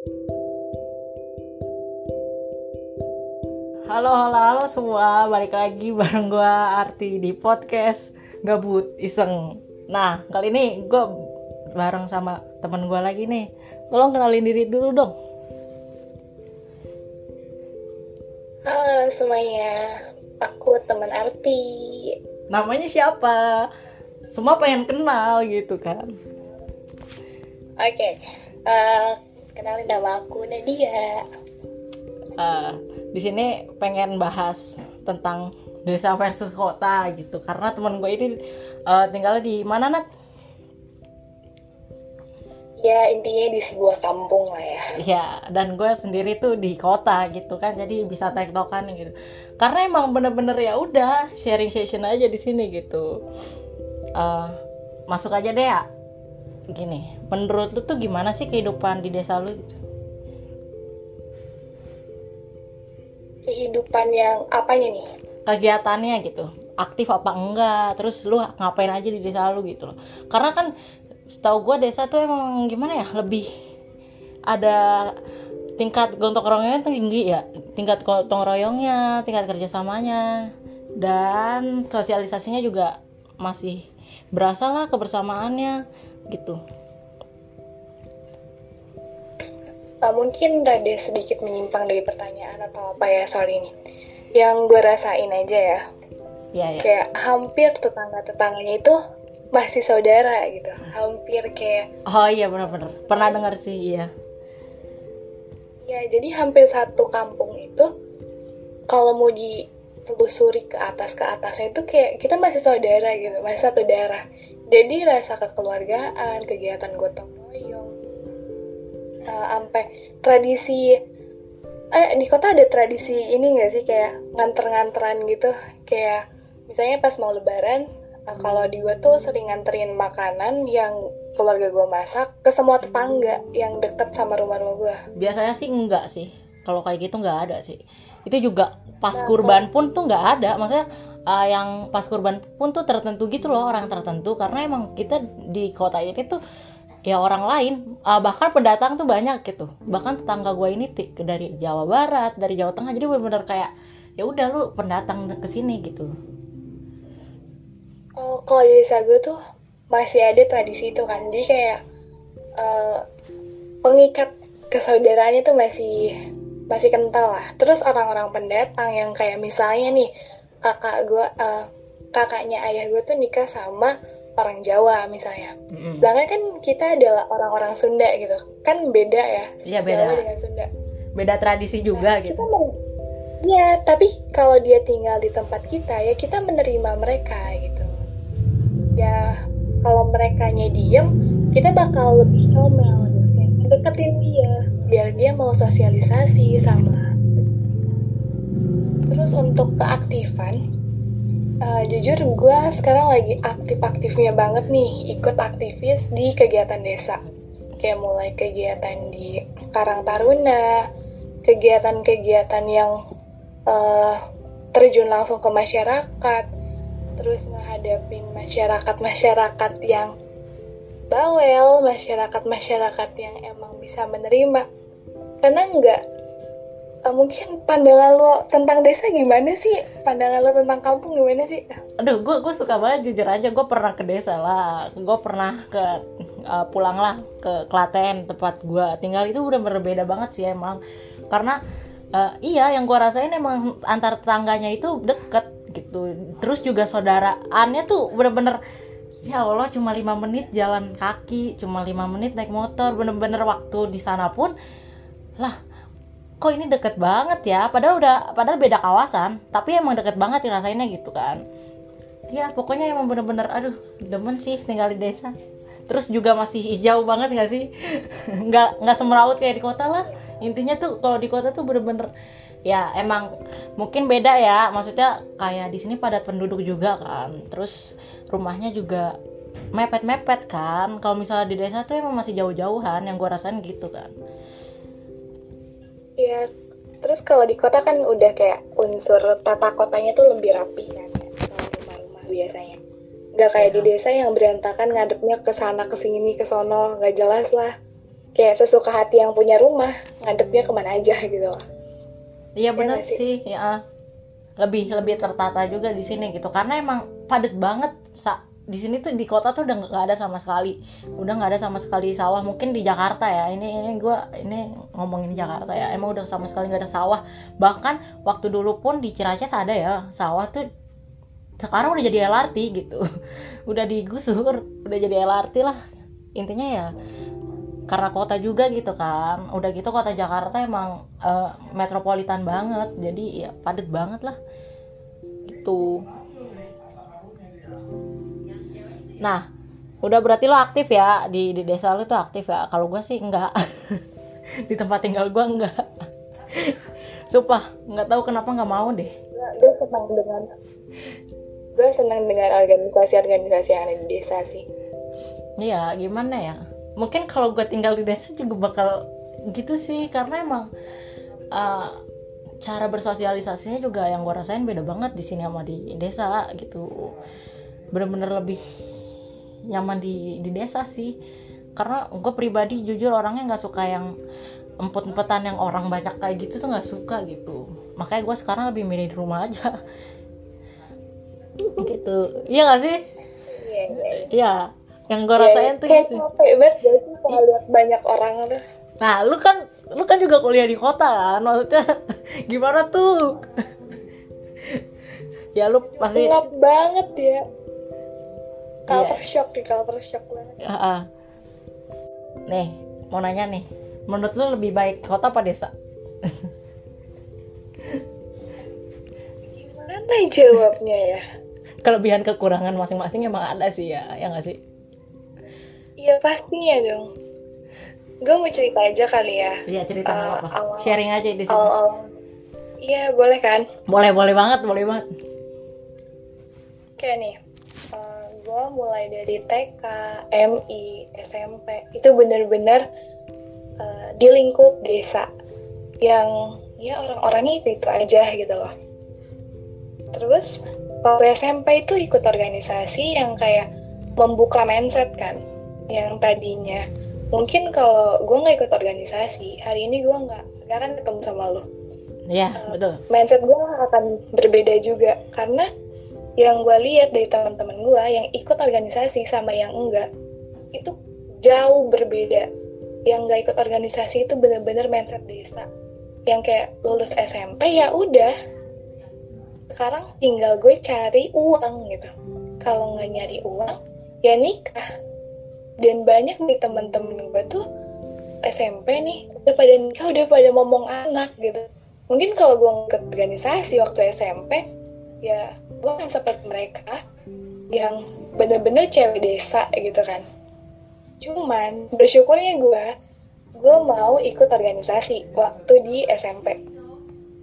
Halo, halo, halo semua, balik lagi bareng gue Arti di podcast Gabut Iseng. Nah, kali ini gue bareng sama temen gue lagi nih. Tolong kenalin diri dulu dong. Halo semuanya, aku teman Arti. Namanya siapa? Semua pengen kenal gitu kan. Oke, eh, kenalin nama aku Nadia. Eh, Di sini pengen bahas tentang desa versus kota gitu Karena temen gue ini eh, tinggalnya di mana Nat? Ya intinya di sebuah kampung lah ya. Ya, dan gue sendiri tuh di kota gitu kan, jadi bisa tektokan gitu. Karena emang bener-bener ya udah sharing session aja di sini gitu. Eh, masuk aja deh ya. Gini, menurut lu tuh gimana sih kehidupan di desa lu? Gitu? Kehidupan yang apanya nih? Kegiatannya gitu, aktif apa enggak? Terus lu ngapain aja di desa lu gitu loh? Karena kan setahu gue desa tuh emang gimana ya, lebih ada tingkat gotong royongnya tinggi ya tingkat gotong royongnya tingkat kerjasamanya dan sosialisasinya juga masih berasa lah kebersamaannya gitu Eh, mungkin rada sedikit menyimpang dari pertanyaan atau apa ya soal ini. Yang gue rasain aja ya, ya ya kayak hampir tetangga-tetangganya itu masih saudara gitu. Hampir kayak oh iya benar-benar pernah dengar sih iya Ya, jadi hampir satu kampung itu kalau mau ditelusuri ke atas ke atasnya itu kayak kita masih saudara gitu, masih satu darah. Jadi rasa kekeluargaan, kegiatan gotong eh, sampai tradisi eh di kota ada tradisi ini nggak sih? Kayak nganter-nganteran gitu, kayak misalnya pas mau lebaran, eh, kalau di gua tuh sering nganterin makanan yang keluarga gua masak ke semua tetangga yang deket sama rumah-rumah gua. biasanya sih enggak sih. Kalau kayak gitu enggak ada sih. Itu juga pas kurban pun tuh enggak ada. Maksudnya uh, yang pas kurban pun tuh tertentu gitu loh orang tertentu. Karena emang kita di kota ini tuh ya orang lain uh, bahkan pendatang tuh banyak gitu bahkan tetangga gue ini dari Jawa Barat dari Jawa Tengah jadi bener-bener kayak ya udah lu pendatang ke sini gitu Oh, kalau di desa gue tuh masih ada tradisi itu kan. Jadi kayak eh, pengikat kesaudaraannya tuh masih masih kental lah. Terus orang-orang pendatang yang kayak misalnya nih kakak gue, eh, kakaknya ayah gue tuh nikah sama orang Jawa misalnya. Mm-mm. Sedangkan kan kita adalah orang-orang Sunda gitu. Kan beda ya. Iya, beda. Jawa dengan Sunda. beda tradisi juga Kita gitu men- Iya, tapi kalau dia tinggal di tempat kita ya kita menerima mereka gitu. Ya kalau mereka diem, kita bakal lebih comel gitu. Kayak deketin dia, biar dia mau sosialisasi sama. Terus untuk keaktifan, eh, jujur gue sekarang lagi aktif-aktifnya banget nih ikut aktivis di kegiatan desa. Kayak mulai kegiatan di Karang Taruna, kegiatan-kegiatan yang eh, terjun langsung ke masyarakat, terus ngehadapin masyarakat-masyarakat yang bawel, masyarakat-masyarakat yang emang bisa menerima. Karena enggak, eh, mungkin pandangan lo tentang desa gimana sih? Pandangan lo tentang kampung gimana sih? Aduh, gue gue suka banget jujur aja. Gue pernah ke desa lah. Gue pernah ke uh, pulang lah ke Klaten tempat gue tinggal itu udah berbeda banget sih emang. Karena uh, iya yang gue rasain emang antar tetangganya itu deket gitu. Terus juga saudaraannya tuh bener-bener ya Allah cuma lima menit jalan kaki, cuma lima menit naik motor. Bener-bener waktu di sana pun lah kok ini deket banget ya? Padahal udah padahal beda kawasan tapi emang deket banget dirasainnya gitu kan. Ya pokoknya emang bener-bener aduh demen sih tinggal di desa. Terus juga masih hijau banget gak sih? Nggak nggak semeraut kayak di kota lah. Intinya tuh kalau di kota tuh bener-bener ya emang mungkin beda ya. Maksudnya kayak di sini padat penduduk juga kan. Terus rumahnya juga mepet-mepet kan. Kalau misalnya di desa tuh emang masih jauh-jauhan yang gue rasain gitu kan Ya, terus kalau di kota kan udah kayak unsur tata kotanya tuh lebih rapi kan, kalau rumah-rumah biasanya. Nggak kayak di desa yang berantakan ngadepnya ke sana ke sini ke sono, nggak jelas lah. kayak sesuka hati yang punya rumah ngadepnya ke mana aja gitu loh iya bener nggak sih? sih ya lebih lebih tertata juga di sini gitu karena emang padet banget sa di sini tuh di kota tuh udah nggak ada sama sekali. Udah nggak ada sama sekali sawah. Mungkin di Jakarta ya. Ini ini gua ini ngomongin Jakarta ya. Emang udah sama sekali nggak ada sawah. Bahkan waktu dulu pun di Ciracas ada ya. Sawah tuh sekarang udah jadi LRT gitu. Udah digusur udah jadi LRT lah. Intinya ya karena kota juga gitu kan. Udah gitu kota Jakarta emang eh, metropolitan banget. Jadi ya padet banget lah. Gitu nah udah berarti lo aktif ya di di desa lo tuh aktif ya? Kalau gue sih enggak. Di tempat tinggal gue enggak. Sumpah nggak tahu kenapa nggak mau deh. Gue senang dengan gue senang dengan organisasi-organisasi yang ada di desa sih. Iya, gimana ya? Mungkin kalau gue tinggal di desa juga bakal gitu sih, karena emang uh, cara bersosialisasinya juga yang gue rasain beda banget di sini sama di desa gitu. Bener-bener lebih nyaman di di desa sih, karena gue pribadi jujur orangnya nggak suka yang empet-empetan yang orang banyak kayak gitu tuh nggak suka gitu. Makanya gue sekarang lebih milih di rumah aja. gitu. Iya gak sih? iya iya Iya. Yang gue rasain tuh kayak gitu. capek banget gak sih kalau lihat banyak orang tuh Nah, lu kan lu kan juga kuliah di kota kan? Maksudnya gimana tuh? ya lu pasti Ngap banget ya Iya. culture shock nih culture shock banget Ya, ah. Nih, mau nanya nih. Menurut lu lebih baik kota apa desa? gimana jawabnya ya Kelebihan kekurangan masing-masing emang ada sih ya, ya nggak sih? iya pastinya dong gue mau cerita aja kali ya Iya cerita nggak Eh, apa-apa. awal- Sharing aja di sini. iya boleh kan Boleh, boleh banget, boleh banget. kayak nih gue mulai dari TK, MI, SMP itu bener-bener eh, di lingkup desa yang ya orang-orangnya itu itu aja gitu loh. Terus waktu SMP itu ikut organisasi yang kayak membuka mindset kan, yang tadinya mungkin kalau gue nggak ikut organisasi hari ini gue nggak nggak akan ketemu sama lo Iya, betul. mindset gue akan berbeda juga karena yang gue lihat dari teman-teman gue yang ikut organisasi sama yang enggak itu jauh berbeda. Yang nggak ikut organisasi itu bener-bener mindset desa. Yang kayak lulus SMP ya udah sekarang tinggal gue cari uang gitu. Kalau nggak nyari uang ya nikah. Dan banyak nih teman-teman gue tuh SMP nih udah pada nikah udah pada ngomong anak gitu. Mungkin kalau gue ikut organisasi waktu SMP ya gue kan seperti mereka yang bener-bener cewek desa gitu kan. Cuman bersyukurnya gue gue mau ikut organisasi waktu di SMP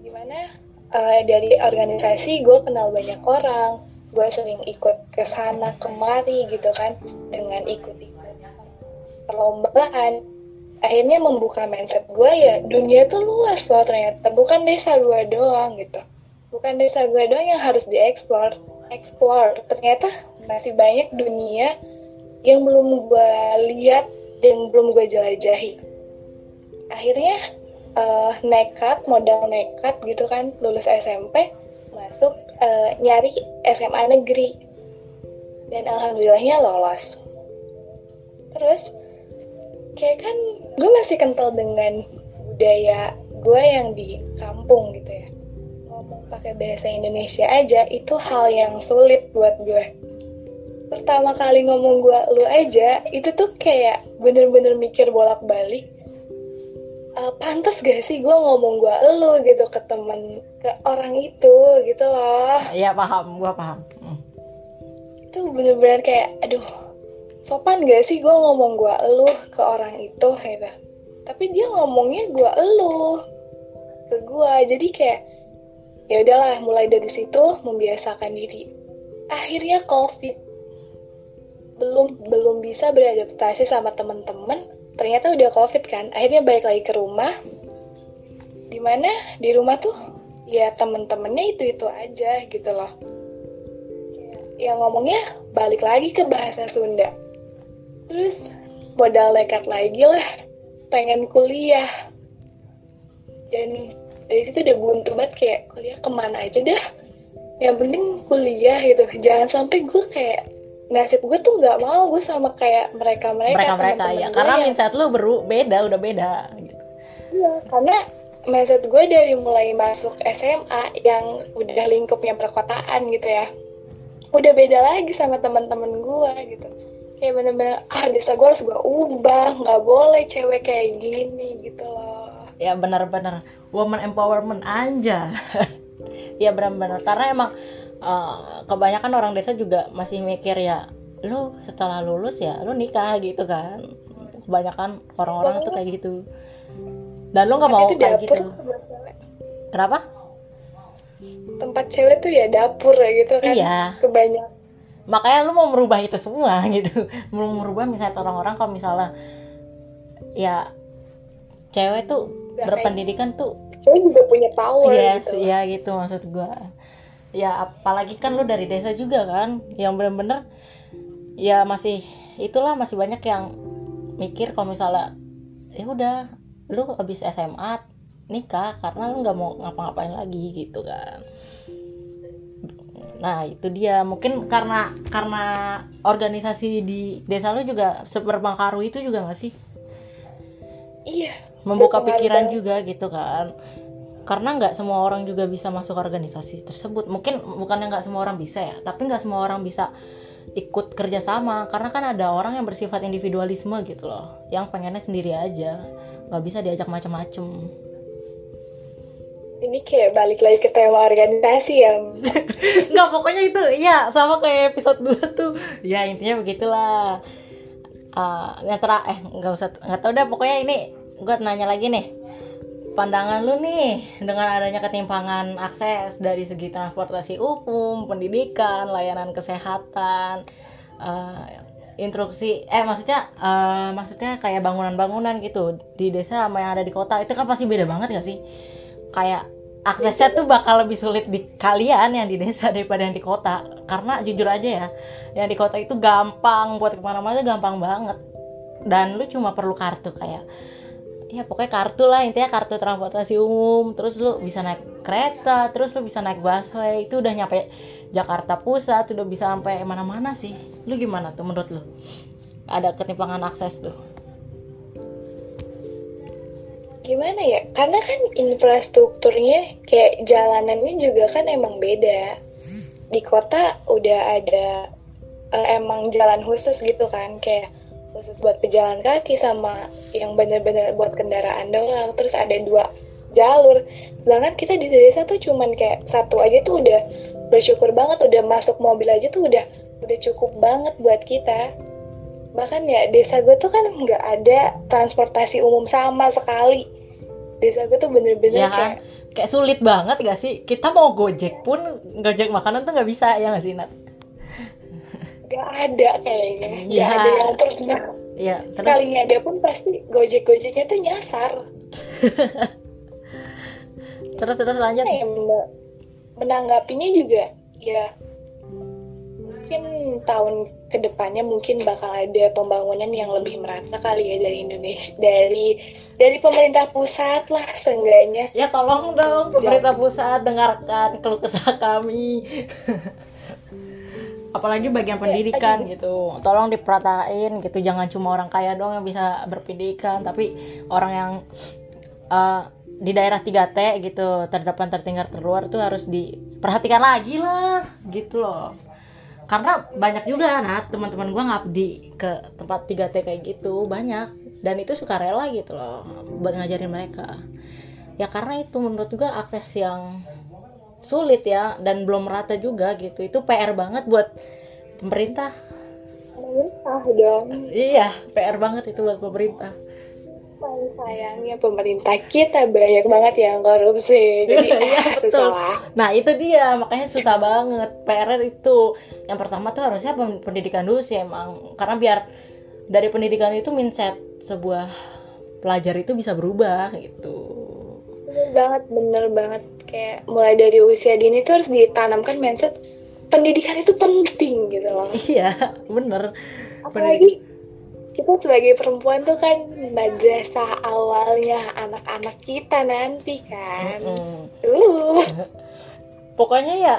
di mana eh, dari organisasi gue kenal banyak orang gue sering ikut ke sana kemari gitu kan dengan ikut-ikut perlombaan. Akhirnya membuka mindset gue ya dunia tuh luas loh ternyata bukan desa gue doang gitu bukan desa gue doang yang harus dieksplor explore ternyata masih banyak dunia yang belum gue lihat dan belum gue jelajahi. Akhirnya eh, nekat modal nekat gitu kan lulus SMP masuk eh, nyari SMA negeri. Dan alhamdulillahnya lolos. Terus kayak kan gue masih kental dengan budaya gue yang di kampung pakai bahasa Indonesia aja itu hal yang sulit buat gue pertama kali ngomong gue lu aja itu tuh kayak bener-bener mikir bolak-balik Eh, pantas gak sih gue ngomong gue lu gitu ke temen ke orang itu gitu loh Iya paham, gua paham. Hmm. itu bener-bener kayak aduh sopan gak sih gue ngomong gue elu ke orang itu gitu tapi dia ngomongnya gue elu ke gue jadi kayak ya udahlah mulai dari situ membiasakan diri. Akhirnya covid. Belum belum bisa beradaptasi sama temen-temen ternyata udah covid kan. Akhirnya balik lagi ke rumah. Di mana di rumah tuh ya temen-temennya itu itu aja gitu loh. Yang ngomongnya balik lagi ke bahasa Sunda. Terus modal nekat lagi lah. Pengen kuliah. Dan dari situ udah buntu banget kayak kuliah ke mana aja dah. Yang penting kuliah gitu. Jangan sampai gue kayak nasib gue tuh nggak mau gue sama kayak mereka mereka mereka mereka ya karena yang, mindset lu beru beda udah beda gitu. Iya karena mindset gue dari mulai masuk SMA yang udah lingkupnya perkotaan gitu ya udah beda lagi sama teman-teman gue gitu. Kayak bener-bener ah desa gue harus gue ubah nggak boleh cewek kayak gini gitu loh. Ya benar-benar woman empowerment anja ya benar-benar. Karena emang uh, kebanyakan orang desa juga masih mikir ya lu setelah lulus ya lu nikah gitu kan. Kebanyakan orang-orang tuh kayak gitu. Dan lu nggak mau kayak gitu. kenapa? Tempat cewek tuh ya dapur ya gitu kan. Iya. Kebanyakan. Makanya lu mau merubah itu semua gitu. Mau merubah misalnya orang-orang kalau misalnya ya cewek tuh Gak berpendidikan kayak, tuh cewek juga punya power yes, gitu. ya gitu maksud gua. Ya apalagi kan lu dari desa juga kan yang bener-bener ya masih itulah masih banyak yang mikir kalau misalnya ya udah lu habis SMA nikah karena lu nggak mau ngapa-ngapain lagi gitu kan. Nah itu dia. Mungkin karena karena organisasi di desa lu juga seberpengaruh itu juga gak sih? Iya membuka pikiran juga gitu kan. Karena nggak semua orang juga bisa masuk organisasi tersebut. Mungkin bukannya nggak semua orang bisa ya tapi nggak semua orang bisa ikut kerjasama karena kan ada orang yang bersifat individualisme gitu loh. Yang pengennya sendiri aja. Nggak bisa diajak macam-macam ini kayak balik lagi ke tema organisasi ya. Nggak pokoknya itu ya sama kayak episode 2 tuh. Ya intinya begitulah. Uh, yang eh nggak usah nggak tau deh pokoknya ini gue nanya lagi nih pandangan lu nih dengan adanya ketimpangan akses dari segi transportasi umum, pendidikan, layanan kesehatan, uh, instruksi, eh maksudnya uh, maksudnya kayak bangunan-bangunan gitu di desa sama yang ada di kota itu kan pasti beda banget gak sih? kayak aksesnya tuh bakal lebih sulit di kalian yang di desa daripada yang di kota karena jujur aja ya yang di kota itu gampang buat ke mana-mana gampang banget dan lu cuma perlu kartu kayak ya pokoknya kartu lah intinya kartu transportasi umum. Terus lu bisa naik kereta terus lu bisa naik busway. Itu udah nyampe Jakarta Pusat udah bisa sampai mana-mana sih. Lu gimana tuh menurut lu? Ada ketimpangan akses tuh. Gimana ya? Karena kan infrastrukturnya kayak jalanannya juga kan emang beda. Di kota udah ada uh, emang jalan khusus gitu kan. Kayak khusus buat pejalan kaki sama yang bener-bener buat kendaraan doang. Terus ada dua jalur. Sedangkan kita di desa tuh cuman kayak satu aja tuh udah bersyukur banget udah masuk mobil aja tuh udah udah cukup banget buat kita. Bahkan ya desa gue tuh kan nggak ada transportasi umum sama sekali. Desa gue tuh bener-bener ya, kayak kayak sulit banget gak sih? Kita mau gojek pun gojek makanan tuh nggak bisa ya nggak sih Nat? Gak ada kayaknya. Gak ya. ada yang pernah ya, terus... Kalinya ada pun pasti gojek-gojeknya tuh nyasar. Terus terus lanjut? Ya, Menanggapinya juga ya mungkin tahun ke depannya mungkin bakal ada pembangunan yang lebih merata kali ya dari Indonesia dari dari pemerintah pusat lah seenggaknya. Ya tolong dong pemerintah pusat dengarkan keluh kesah kami apalagi bagian pendidikan ya, gitu. Tolong diperatain gitu. Jangan cuma orang kaya dong yang bisa berpendidikan tapi orang yang uh, di daerah 3T gitu terdepan tertinggal terluar tuh harus diperhatikan lagi lah gitu loh. Karena banyak juga anak teman-teman gue ngabdi ke tempat 3T kayak gitu banyak. Dan itu suka rela gitu loh buat ngajarin mereka. Ya karena itu menurut gue akses yang sulit ya dan belum merata juga gitu. Itu PR banget buat pemerintah. Pemerintah dong iya PR banget itu buat pemerintah. Sayangnya pemerintah kita banyak banget yang korupsi. Jadi ya, betul. nah itu dia. Makanya susah banget. PR itu. Yang pertama tuh harusnya pendidikan dulu sih emang. Karena biar dari pendidikan itu mindset sebuah pelajar itu bisa berubah gitu. Bener banget bener banget kayak mulai dari usia dini tuh harus ditanamkan mindset pendidikan itu penting gitu loh. Iya bener. Apalagi kita sebagai perempuan tuh kan madrasah awalnya anak-anak kita nanti kan. Mm-mm. Uh, pokoknya ya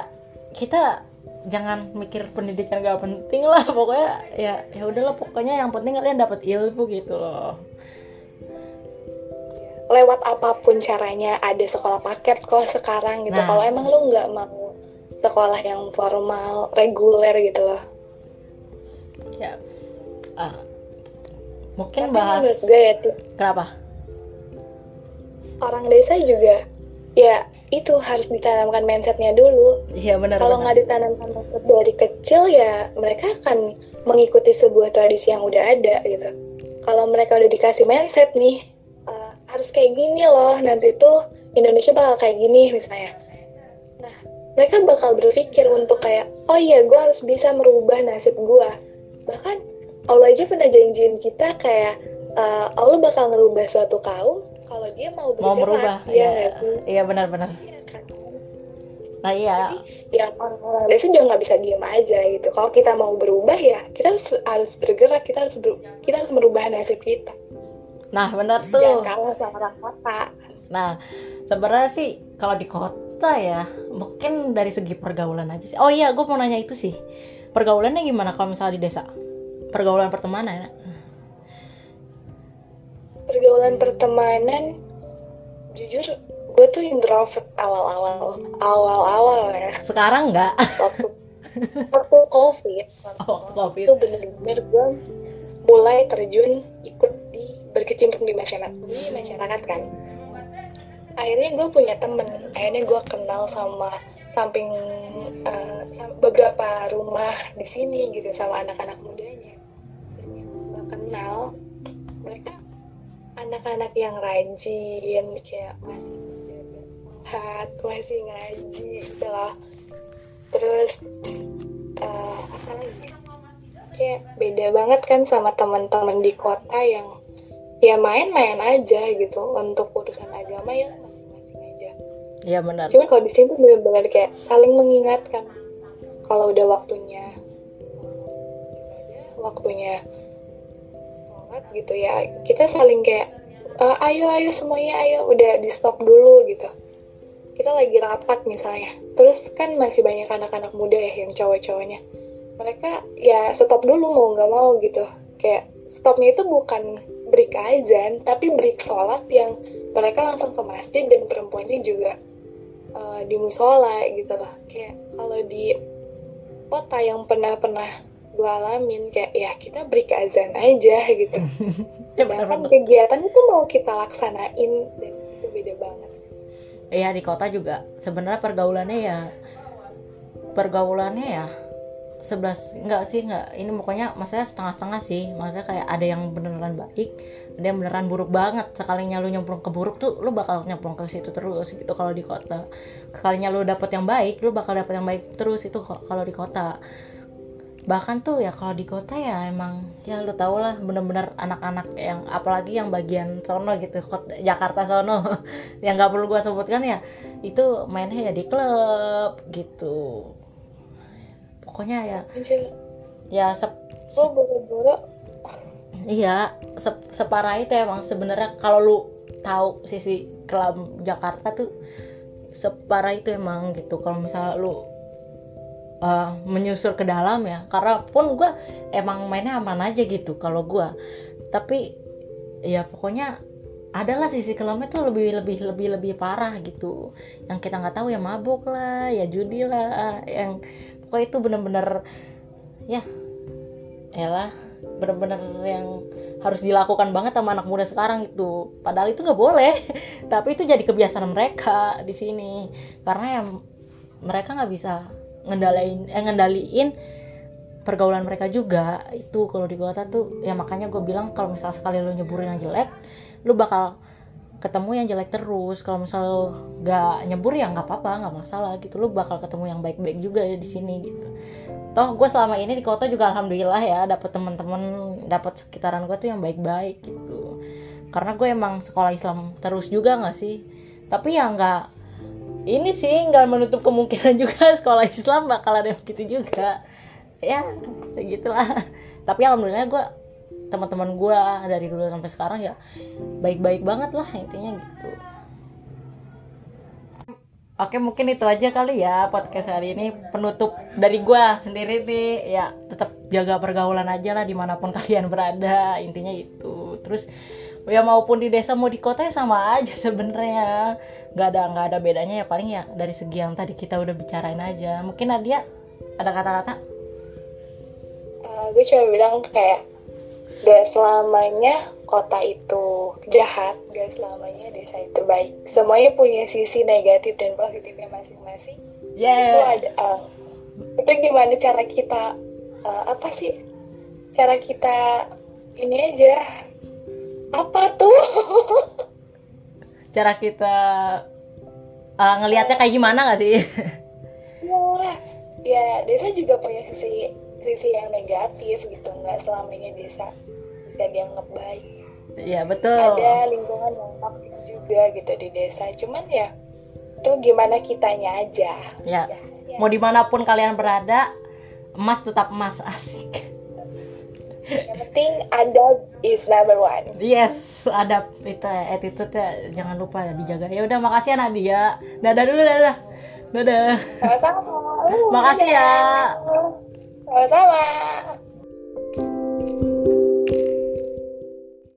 kita jangan mikir pendidikan gak penting lah. Pokoknya ya ya udahlah. Pokoknya yang penting kalian dapat ilmu gitu loh lewat apa pun caranya ada sekolah paket kok sekarang gitu. Nah. Kalau emang lu nggak mau sekolah yang formal, reguler gitu loh. ya ah, mungkin Tapi bahas menurut gue ya, Ti, kenapa orang desa juga ya itu harus ditanamkan mindsetnya dulu. iya benar Kalau nggak ditanamkan mindset dari kecil ya mereka akan mengikuti sebuah tradisi yang udah ada gitu. Kalau mereka udah dikasih mindset nih harus kayak gini loh nanti tuh Indonesia bakal kayak gini misalnya. Nah mereka bakal berpikir untuk kayak oh iya gue harus bisa merubah nasib gue. Bahkan Allah aja pernah janjiin kita kayak eh, Allah bakal ngerubah suatu kaum kalau dia mau bergerak. mau merubah Iya iya sih? iya benar-benar Iya kan? nah iya ya orang-orang desa juga nggak bisa diem aja gitu. Kalau kita mau berubah ya kita harus, harus bergerak, kita harus ber- kita harus merubah nasib kita. Nah benar Jangan tuh kalah sama orang kota. Nah, sebenarnya sih kalau di kota ya, mungkin dari segi pergaulan aja sih. Oh iya, gue mau nanya itu sih. Pergaulannya gimana kalau misalnya di desa? Pergaulan pertemanan ya? Pergaulan pertemanan, jujur gue tuh introvert awal-awal, awal-awal ya. Sekarang nggak? Waktu waktu covid, waktu Oh, COVID. itu bener-bener gue mulai terjun ikut berkecimpung di masyarakat, di masyarakat kan. akhirnya gue punya temen akhirnya gue kenal sama samping sam- beberapa rumah di sini gitu sama anak-anak mudanya gue kenal mereka anak-anak yang rajin kayak masih sholat masih ngaji gitu terus eh, apa lagi ya? kayak beda banget kan sama teman-teman di kota yang ya main-main aja gitu. Untuk urusan agama ya masing-masing aja. Iya benar. cuma kalau di sini tuh benar-benar kayak saling mengingatkan. Kalau udah waktunya waktunya sholat gitu ya kita saling kayak "Eh, ayo ayo semuanya ayo udah di stop dulu gitu. Kita lagi rapat misalnya. Terus kan masih banyak anak-anak muda ya yang cowok-cowoknya. Mereka ya stop dulu mau nggak mau gitu. Kayak stopnya itu bukan break azan tapi break sholat yang mereka langsung ke masjid dan perempuannya juga eh, di musola gitu loh. Kayak kalau di kota yang pernah pernah gue alamin kayak ya kita break azan aja gitu. Ya Sedangkan benar. kegiatan itu mau kita laksanain dan itu beda banget. Iya di kota juga sebenarnya pergaulannya ya pergaulannya ya sebelas enggak sih enggak. Ini pokoknya maksudnya setengah-setengah sih. Maksudnya kayak ada yang beneran baik ada yang beneran buruk banget. Sekalinya lu nyemplung ke buruk tuh lu bakal nyemplung ke situ terus gitu kalau di kota. Sekalinya lu dapet yang baik lu bakal dapet yang baik terus itu kalau di kota. Bahkan tuh ya kalau di kota ya emang ya lu tau lah bener-bener anak-anak yang apalagi yang bagian sono gitu kota, Jakarta sono. Yang nggak perlu gua sebutkan ya itu mainnya ya di klub gitu pokoknya ya Anjir, ya sep, gue boro-boro. Iya sep- separah itu emang sebenarnya kalau lu tahu sisi kelam Jakarta tuh separah itu emang gitu. Kalau misalnya lu uh, menyusur ke dalam ya karena pun gue emang mainnya aman aja gitu kalau gue tapi ya pokoknya adalah sisi kelamnya tuh lebih lebih lebih lebih parah gitu. Yang kita nggak tahu ya mabuk lah ya judi lah yang pokoknya itu bener-bener ya elah bener-bener yang harus dilakukan banget sama anak muda sekarang itu. Padahal itu nggak boleh tapi itu jadi kebiasaan mereka di sini. Karena yang mereka nggak bisa ngendalain eh ngendaliin pergaulan mereka juga. Itu kalau di kota tuh ya makanya gue bilang kalau misal sekali lo nyeburin yang jelek lu bakal ketemu yang jelek terus. Kalau misal lo gak nyebur ya nggak apa-apa nggak masalah gitu. Lu bakal ketemu yang baik-baik juga di sini gitu. Toh gue selama ini di kota juga alhamdulillah ya dapet teman-teman dapet sekitaran gue tuh yang baik-baik gitu. Karena gue emang sekolah Islam terus juga nggak sih? Tapi ya nggak ini sih nggak menutup kemungkinan juga sekolah Islam bakal ada yang begitu juga. Ya gitulah tapi alhamdulillah gue teman-teman gue dari dulu sampai sekarang ya baik-baik banget lah intinya gitu. Oke mungkin itu aja kali ya podcast hari ini. Penutup dari gue sendiri nih ya tetap jaga pergaulan aja lah di mana pun kalian berada intinya itu. Terus ya maupun di desa mau di kota ya sama aja sebenarnya. Nggak ada nggak ada bedanya ya paling ya dari segi yang tadi kita udah bicarain aja. Mungkin Nadia ada kata-kata? Uh, gue cuma bilang kayak gak selamanya kota itu jahat gak selamanya desa itu baik. Semuanya punya sisi negatif dan positifnya masing-masing. Yeah. itu ada uh, itu gimana cara kita uh, apa sih? Cara kita ini aja. Apa tuh? Cara kita uh, ngelihatnya kayak gimana gak sih? Ya ya desa juga punya sisi sisi yang negatif gitu nggak selamanya desa bisa dianggap baik Iya betul. Ada lingkungan yang toksik juga gitu di desa. Cuman ya itu gimana kitanya aja. Ya. ya, ya. Mau di mana pun kalian berada, emas tetap emas asik. Yang penting ada is number one. Yes, ada itu attitude ya jangan lupa ya dijaga. Ya udah makasih ya Nadia. Dadah dulu dadah. Dadah. Sama-sama. Makasih ya. Sama-sama.